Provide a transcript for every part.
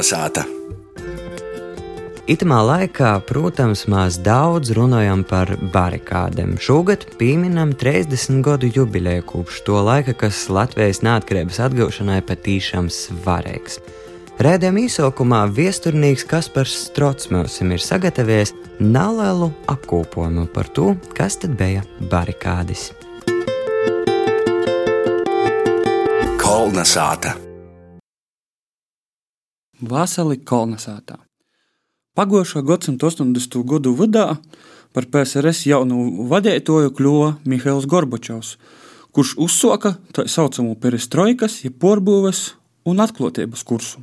Kolnesāta! Itamā laikā, protams, mēs daudz runājam par barikādēm. Šogad pieminam 30 gadu jubileju kopš to laika, kas Latvijas neatkarības atgūšanai patīšām svarīgs. Rēdījuma īsākumā viesturnīgs Kaspars Strocmēlsim ir sagatavojis nelielu apkopojumu par to, kas tad bija barikādes. Kolnesāta! Vasarī kolonizētā. Pagājušā gadsimta 80. gadu vidā par PSRS jaunu vadītāju kļuva Mihails Gorbačovs, kurš uzsāka tā saucamo perestroikas, jeb porbūves un atklātības kursu.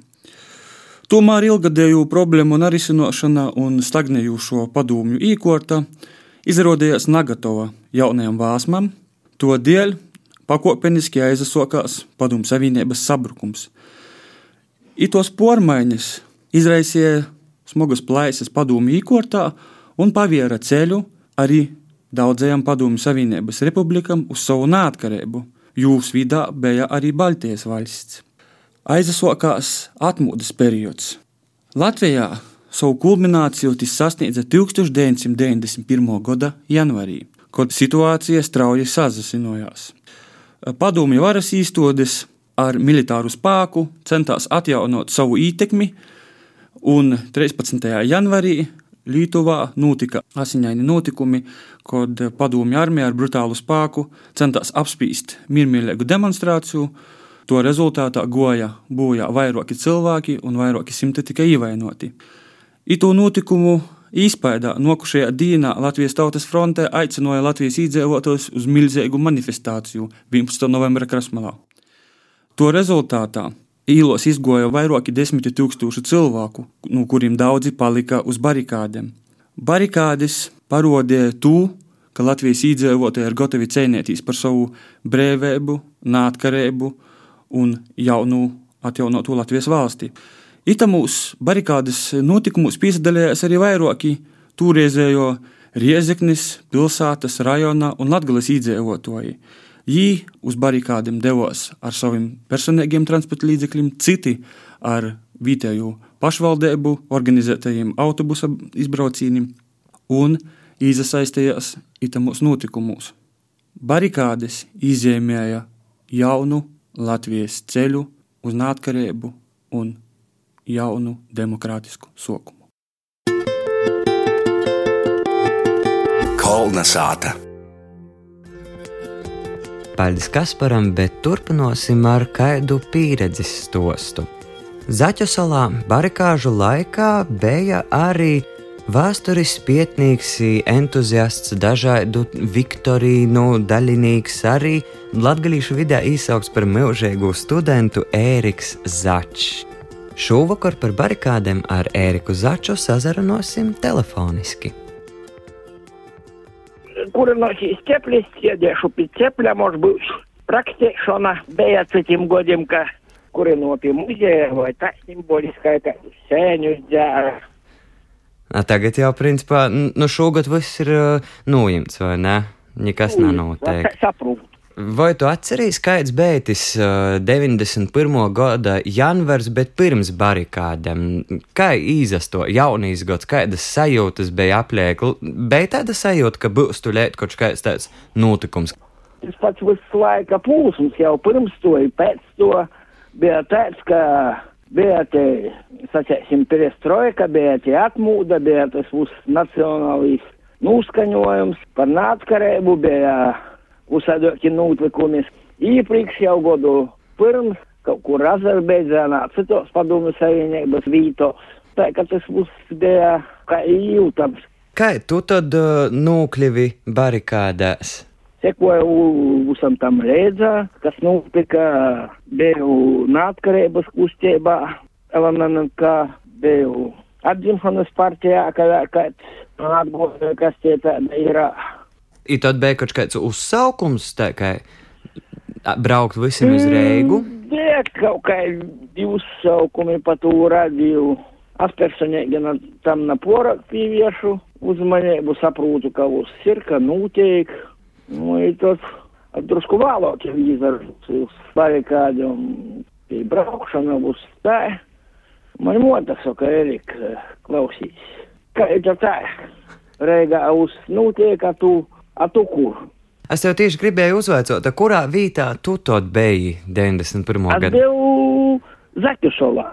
Tomēr ilgadēju problēmu risināšana un stagnējošo padomju īkorta izrādījās negatava jaunajam vāsmam, to dēļ pakāpeniski aizsākās padomju savienības sabrukums. Itos pormaiņas izraisīja smagas plaisas padomju īkortā un paviera ceļu arī daudzajām padomju savienības republikām uz savu neatkarību. Jūs vidū bija arī Baltijas valsts. Aizsākās atmodas periods. Latvijā savu kulmināciju tas sasniedza 1991. gada janvārī, kad situācija strauji sazasinājās. Padomju varas īstodes ar militāru spēku centās atjaunot savu ietekmi, un 13. janvārī Lietuvā notika asiņaini notikumi, kad padomju armija ar brutālu spēku centās apspīst miermīlīgu demonstrāciju. To rezultātā goja bojā vairāki cilvēki un vairāki simti tika ievainoti. Itu notikumu īspējā nokušajā dienā Latvijas Tautas frontē aicināja Latvijas iedzīvotājus uz milzīgu manifestāciju 11. novembra Krasmalā. To rezultātā īlos izgoja vairāki desmiti tūkstoši cilvēku, no kuriem daudzi palika uz barikādēm. Barikādes parodīja to, ka Latvijas iedzīvotāji ir gatavi cīnīties par savu brīvību, neatkarību un jaunu atjaunotu Latvijas valsti. Itamūs barikādes notikumos piesaistījās arī vairāki toreizējo Riezeknis, pilsētas, rajona un Latvijas iedzīvotāji. Viņi uz barikādiem devās ar saviem personīgiem transporta līdzekļiem, citi ar vietēju pašvaldību organizētajiem autobusa izbraucieniem un iesaistījās itamos notikumos. Barikādes izzīmēja jaunu Latvijas ceļu uz neatkarību un jaunu demokrātisku sokumu. Kolnesāta! Paldies Kasparam, bet turpināsim ar kādu pieredzes stostu. Zaķu salā barikāžu laikā bija arī vēstures pietnīgs, entuziasts, dažādu viktorīnu daļinīgs, arī latgalīšu vidē īsaukts par mūžīgu studentu Ēriks Začs. Šovakar par barikādēm ar Ēriku Začu sazarunāsim telefoniski kur no isceplist sjedeš, upicepljamo žbuš. Praktično bija citim godimka, kuri nopie muzeja vai tā simboliskā, kā sēņus dzēra. Tagad jau, principā, nu šogad viss ir uh, noimts, vai ne? Nekas nav noteikti. Saprotu. Vai tu atceries, kāds beidzis uh, 91. gada janvārs, bet pirms barikādēm? Kā īzas to jaunīs gads, kādas sajūtas bija apliek? Bija tāda sajūta, ka būs tu lēt kaut kāds tāds notikums. Tas pats visu laika plūsums jau pirms to, pēc to bija tāds, ka bija te, sacēsim, perestroika, bija te atmūda, bija tas mūsu nacionālīs noskaņojums par nātkarību, bija uzsādoki notikumi. Iepriekš jau gadu pirms kaut kur Azerbaidžānā, citos padomju savienības vītos. Tā kā tas mums bija kā jūtams. Kā tu tad uh, nokļuvi barikādēs? Sekoju visam tam redzā, kas notika, biju neatkarības kustībā, elementā biju atdzimšanas partijā, kad kāds man atgūst, kas tie tāda ir. Ir tad bija kaut kāds uzsaukums, tā kā braukt visiem uz Reigu? Bija kaut kādi uzsaukumi pa to radīju. Es personīgi tam naporak pieviešu uzmanību, saprotu, ka uz sirka notiek. Nu, ir tas drusku vēlāk jau izdarīts uz barikādiem, pie braukšana uz tā. Man moda saka, Erika, klausīs. Kā ir tā? Reigā uz notiek, a tu, a tu kur? Es tev tieši gribēju uzvaicot, kurā vietā tu to beigi 91. Es gadu? biju Zaķusolā.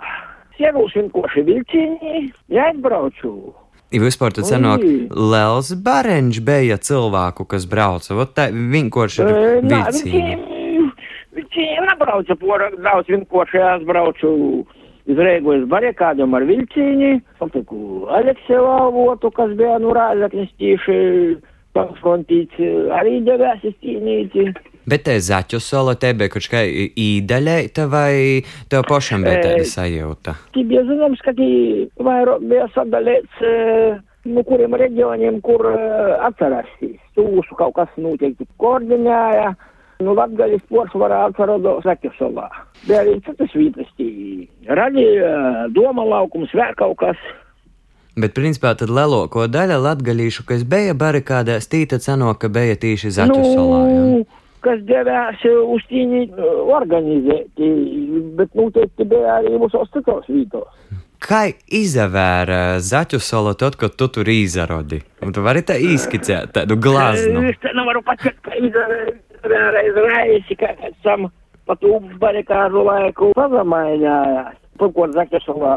Sierūsim koši vilciņi, ja atbraucu. Ja vispār tad senāk. Lels Barenģis bija cilvēku, kas brauca, vot tā vienkārši ir E. Viņi viņi nebrauca porāk daudz, vienkārši es braucu iz uz barikādiem ar vilciņi. Satiku Alekseju avotu, kas bija nu rāzaknis tīši konfrontīts, arī devēsis cīnīti. Bet te zaķu solo te bija kaut kā īdaļēta vai tev pašam bija tāda E, sajūta? Tie bija zināms, ka tie vairāk bija sadalīts, eh, nu, kuriem reģioniem, kur eh, atcerēsīs. Tūsu kaut kas noteikti koordinēja. Nu, Latgaļas porcelāna atrodas Zaķusolā. Bija arī citas vietas, tī radīja doma laukums, vēl kaut kas. Bet principā tad lielāko daļu latgalīšu, kas bija barikādēs, tīta ceno, ka bija tīši zaķu solā. Ja? Nu, kas devās uz tīņi organizēti, bet noteikti bija arī mūsos citos vītos. Kā izavēra zaķu solo tad, kad tu tur izrodi? Un tu vari tā izskicēt tādu glaznu. Es te nevaru pateikt, ka izvēlreiz reisi, ka pēc tam pa tu barikāžu laiku pazamainājās. Pirmkārt, Zakešovā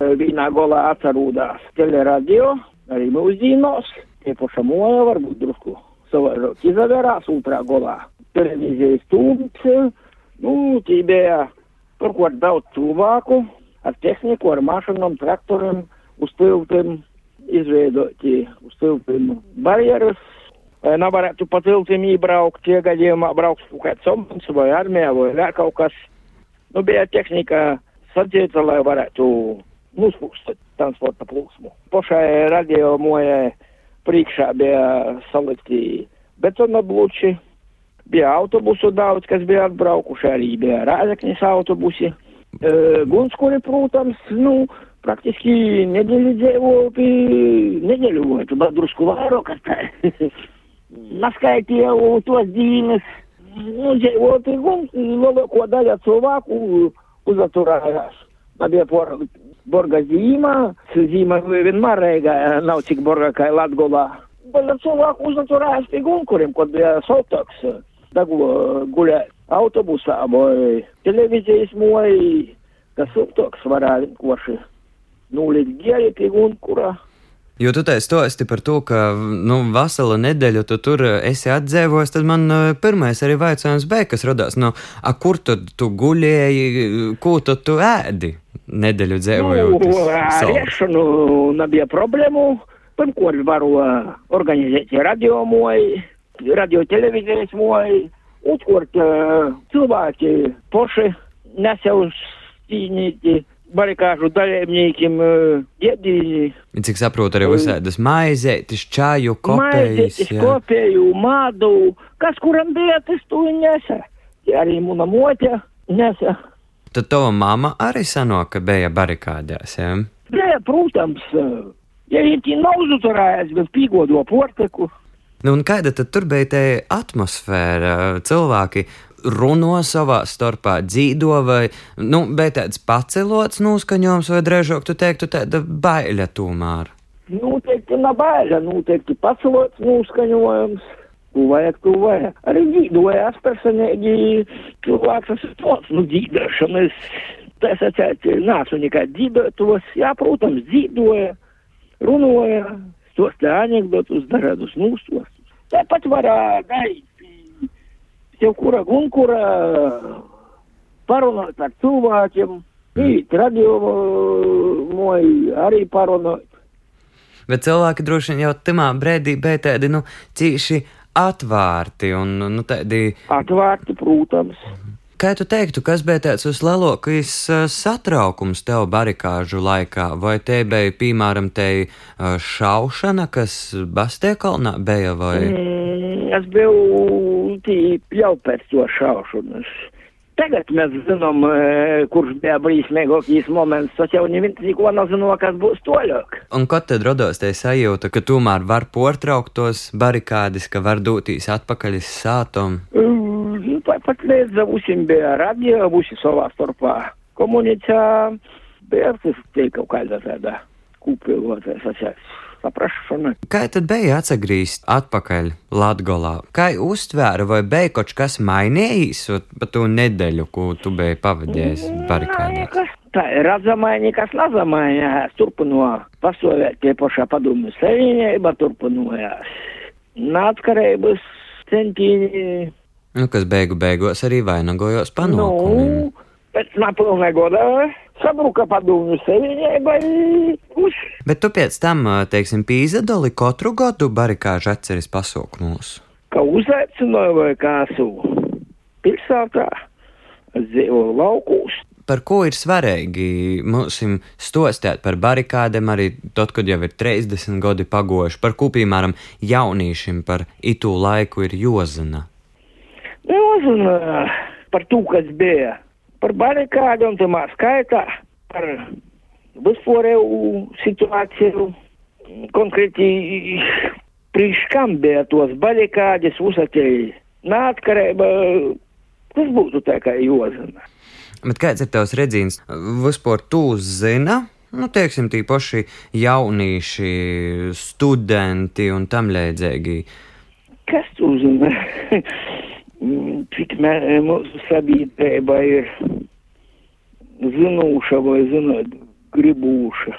vienā golā atcerūdās teleradio, arī mūsdienos, tie paša moja varbūt drusku savvairāk izavērās otrā golā. Televīzijas tūmts, nu, tī bija pirmkārt daudz cilvēku ar tehniku, ar mašīnām, traktoriem, uz tiltiem izveidoti uz tiltiem barjeras. lai Nevarētu pa tiltiem iebraukt, ja gadījumā brauks kaut kāds ombuds vai armija vai vēl kaut kas. Nu, bija tehnika sadzīta, lai varētu uzpūst transporta plūsmu. Pašai radio mojai priekšā bija salikti betona bloči, bija autobusu daudz, kas bija atbraukuši, arī bija rāzaknis autobusi. E, Gunskuri, protams, nu, praktiski nedēļu dzīvoju pie nedēļu, bet drusku vairāk, kas tā. Naskaitīju tos dīnes, nu, dzīvoju pie gunskuri, lielāko daļu cilvēku uzaturējās. Man bija por, borga zīmā, zīma vienmēr reigā nav cik borga kā Latgolā. Bet cilvēku uzaturējās pie gunkuriem, kad bija sautoks, dagu guļēt autobusā vai televīzijas moji, kas sautoks varētu vienkārši nulīt gēri pie gunkura. Jo tu to esti par to, ka nu, veselu nedēļu tu tur esi atdzīvojis, tad man pirmais arī jautājums bija, kas radās, nu, a, kur tad tu guļēji, ko tad tu ēdi nedēļu dzīvojot? Nu, ar iešanu nebija problēmu. Pirmkārt, varu uh, organizēt radio moju, radio televīzijas moju. Otrkārt, uh, cilvēki poši nesa uz cīnīti barikāžu dalībniekiem uh, iedīni. Cik saprotu, arī visādas maizētis, čāju, kopējas. Maizes, kopēju, mādu, kas kuram bija, tas to nesa. Ja arī muna mote nesa. Tad tava mama arī sanoka, ka bija barikādēs, ja? Bija, protams, ja viņi nav uzuturējis, bet pīgodo porteku. Nu, un kāda tad tur bija tā atmosfēra? Cilvēki runo savā starpā, dzīvo vai, nu, bet tāds pacelots noskaņojums, vai drēžāk tu teiktu tāda baila tomēr? Noteikti nabaļa, noteikti pacelots noskaņojums. Vajag. Arī dzīvojās personīgi cilvēks, ir pats, nu, dzīvošanas. Tas atcēt, nācu nekā dzīvotos, jā, protams, dzīvoja, runoja, stostā anekdotus, dažādus mūstos. Tāpat varētu darīt. Tev kura gunkura parunāt ar cilvēkiem, īt radio moji arī parunāt. Bet cilvēki droši vien jau tamā brīdī bija tādi, nu, cīši atvērti un, nu, tādi. Atvērti, protams. Kā tu teiktu, kas bija tāds vislielākais uh, satraukums tev barikāžu laikā? Vai te bija, piemēram, te uh, šaušana, kas Bastiekalnā bija, vai? Mm, es biju tī jau pēc to šaušanas. Tagad mēs zinām, e, kurš bija brīsmīgākais moments, tas jau neviens neko nezināja, kas būs toļāk. Un kad tad radās tā sajūta, ka tomēr var portraukt tos barikādes, ka var doties atpakaļ uz sātumu? Mm, Tāpat līdz būsim bija radio, būsim savā starpā komunicā. bet tas kaut kāda tāda kūpilota saprašana. Kā tad bija atgriezt atpakaļ Latgolā? Kā uztvēra, vai bija kaut kas mainījis pa to nedēļu, ko tu biji pavadījis barikādē? Tā ir redzamā, nekas lazamājās, turpinot pastāvēt pie pašā padomju savienība, turpinājās nāckarības centieni. Nu, kas beigu beigās arī vainagojos panākumiem. Nu, pēc nepilnē goda sabruka padomju savienībai. Bet tu pēc tam, teiksim, pīzadoli katru gadu barikāžu atceries pasaukumos? Kā uzaicināju vai kā esmu pilsētā, dzīvoju laukūs. Par ko ir svarīgi mums stostēt par barikādēm, arī tad, kad jau ir 30 gadi pagojuši, par ko, piemēram, jaunīšiem par itu laiku ir jozina? Jozina par to, kas bija par barikādām, tamā skaitā par vispārēju situāciju, konkrēti priekš kam bija tos barikādes uzatēji nātkarība, tas būtu tā kā jozina. Bet kāds ir tavs redzījums? Vispār tu zina, nu, teiksim, tī paši jaunīši, studenti un tam līdzīgi. Kas tu zina? Cik mūsu sabiedrība ir zinoša vai zināt gribūša.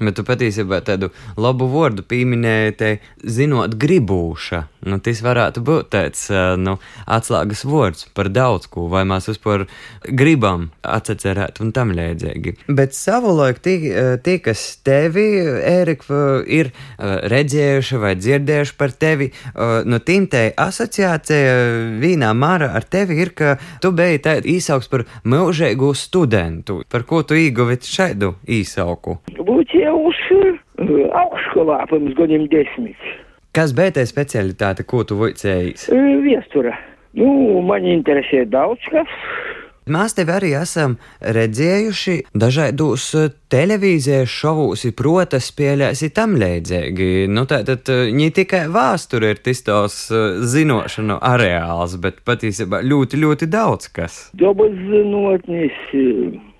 Bet tu patiesībā tādu labu vārdu pieminēji, te zinot, gribūša. Nu, tas varētu būt tāds nu, atslēgas vārds par daudz ko, vai mēs vispār gribam atcerēt un tam līdzīgi. Bet savulaik tie, tie kas tevi, Ērika, ir redzējuši vai dzirdējuši par tevi, no tīm te asociācija vīnā māra ar tevi ir, ka tu biji tāda īsauks par mūžīgu studentu. Par ko tu ieguvi šādu īsauku? Būt jau uz augšskolā pirms gadiem desmit. Kas bija tā specialitāte, ko tu vicējies? Viestura. Nu, man interesē daudz kas. Mēs tevi arī esam redzējuši dažādos televīzijas šovos, protas spēlēs tam līdzīgi. Nu, tātad ne tikai vēsture ir tas zinošanu areāls, bet patiesībā ļoti, ļoti daudz kas. Dabas zinātnes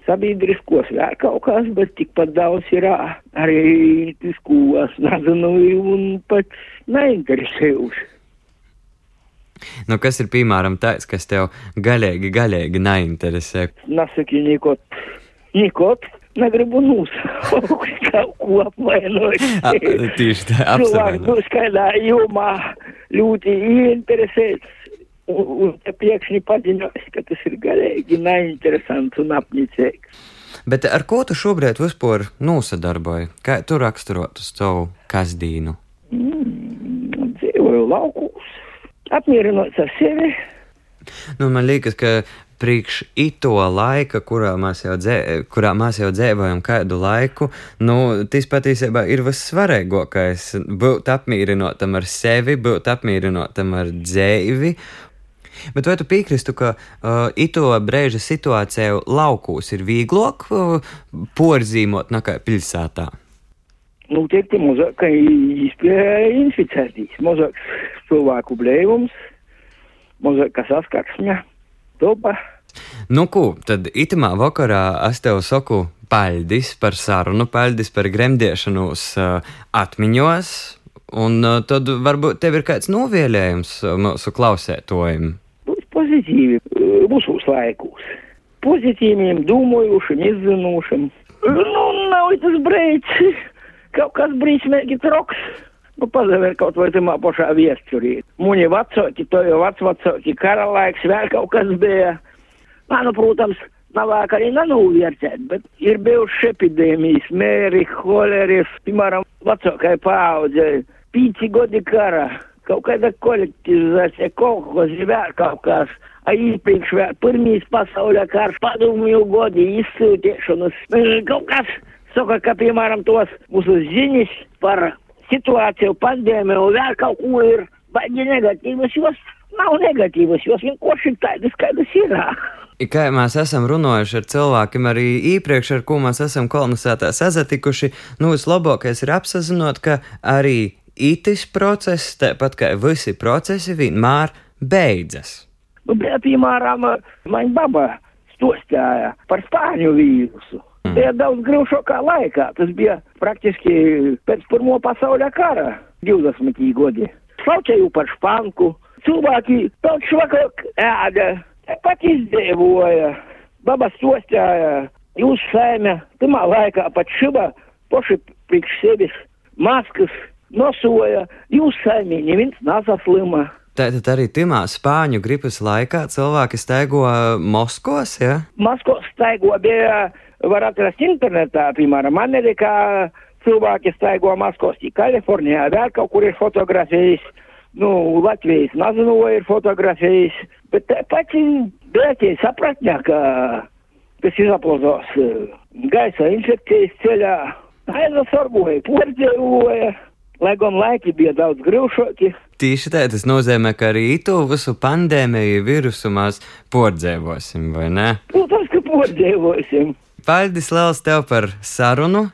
sabiedriskos vēl kaut kas, bet tikpat daudz ir arī tas, ko es nezinu un pat neinteresējuši. Nu, kas ir piemēram tāds, kas tev galīgi, galīgi neinteresē? Nesaki nikot, nikot, negribu nosaukt kaut ko apvainot. Tieši tā, absolūti. Cilvēks būs kādā jomā ļoti ieinteresēts un, te pēkšņi paziņojas, ka tas ir galīgi neinteresants un apnicīgs. Bet ar ko tu šobrīd vispār nosadarboji? Kā tu raksturot uz savu kasdīnu? Mm, dzīvoju laukos, apmierinots ar sevi. Nu, man liekas, ka priekš ito laika, kurā mēs jau, dzē, kurā mēs jau dzīvojam kādu laiku, nu, tas patiesībā ir vissvarīgākais. Būt apmierinotam ar sevi, būt apmierinotam ar dzīvi Bet vai tu piekrīstu, ka uh, ito brīža situācija laukos ir vieglāk uh, porzīmot nekā pilsētā? Nu, tiekti mazāk izpēja inficētīs, mazāk cilvēku blēvums, mazāk saskarsme, topa. Nu, ko, tad itamā vakarā es tev saku paļdis par sarunu, paļdis par gremdēšanos uh, atmiņos, un uh, tad varbūt tev ir kāds novēlējums mūsu klausētojiem pozitīvi visos laikos. Pozitīviem, domājušiem, izzinošiem. Nu, nav tas brīdis, kaut kas brīsmīgi troks. Nu, pazaver kaut vai tamā pašā viesturī. Muņi vecāki, to jau vecvecāki, kara laiks, vēl kaut kas bija. Nā, nu, protams, nav vajag arī nenovērtēt, bet ir bijušas epidēmijas, mēri, holeris, piemēram, vecākai paaudzei, pīci godi kara kaut kāda kolektivizācija, kolhozi vēl kaut kas. Iepriekš vēl pirmīs pasaules kārs padomju godi izsūtīšanas. Kaut kas saka, ka, piemēram, tos mūsu ziņas par situāciju, pandēmiju vēl kaut ko ir, bet ja negatīvas, jos nav negatīvas, jos vienkārši tādas, kādas ir. Kā mēs esam runājuši ar cilvēkiem arī iepriekš, ar ko mēs esam kolonizētā sazatikuši, nu, vislabākais ir apsazinot, ka arī itis process, tāpat kā visi procesi, vienmēr beidzas. Nu, piemēram, man baba stostāja par spāņu vīrusu. bija daudz grūšākā laikā. Tas bija praktiski pēc Pirmā pasaules kara 20. gadi. Saucēju par španku, cilvēki daudz švakāk ēda, pat izdēvoja, baba stostēja, jūs sēmē, tamā laikā pat šiba poši priekš sevis maskas nosoja, jūs sēmē neviens nasaslima. Tātad arī timā spāņu gripas laikā cilvēki staigo Moskos, ja? Moskos staigo bija, var atrast internetā, piemēram, Amerikā cilvēki staigo Moskos, Kalifornijā, vēl kaut kur ir fotografijas, nu, Latvijas nezinu, vai ir fotografijas, bet pati bēķi sapratņā, ka, kas izaplazos gaisa infekcijas ceļā, aizasargoja, pordzēvoja, lai gan laiki bija daudz grūšāki. Tieši tā, tas nozīmē, ka arī to visu pandēmiju virusu mēs pordzēvosim, vai ne? Protams, ka pordzēvosim. Paldies liels tev par sarunu.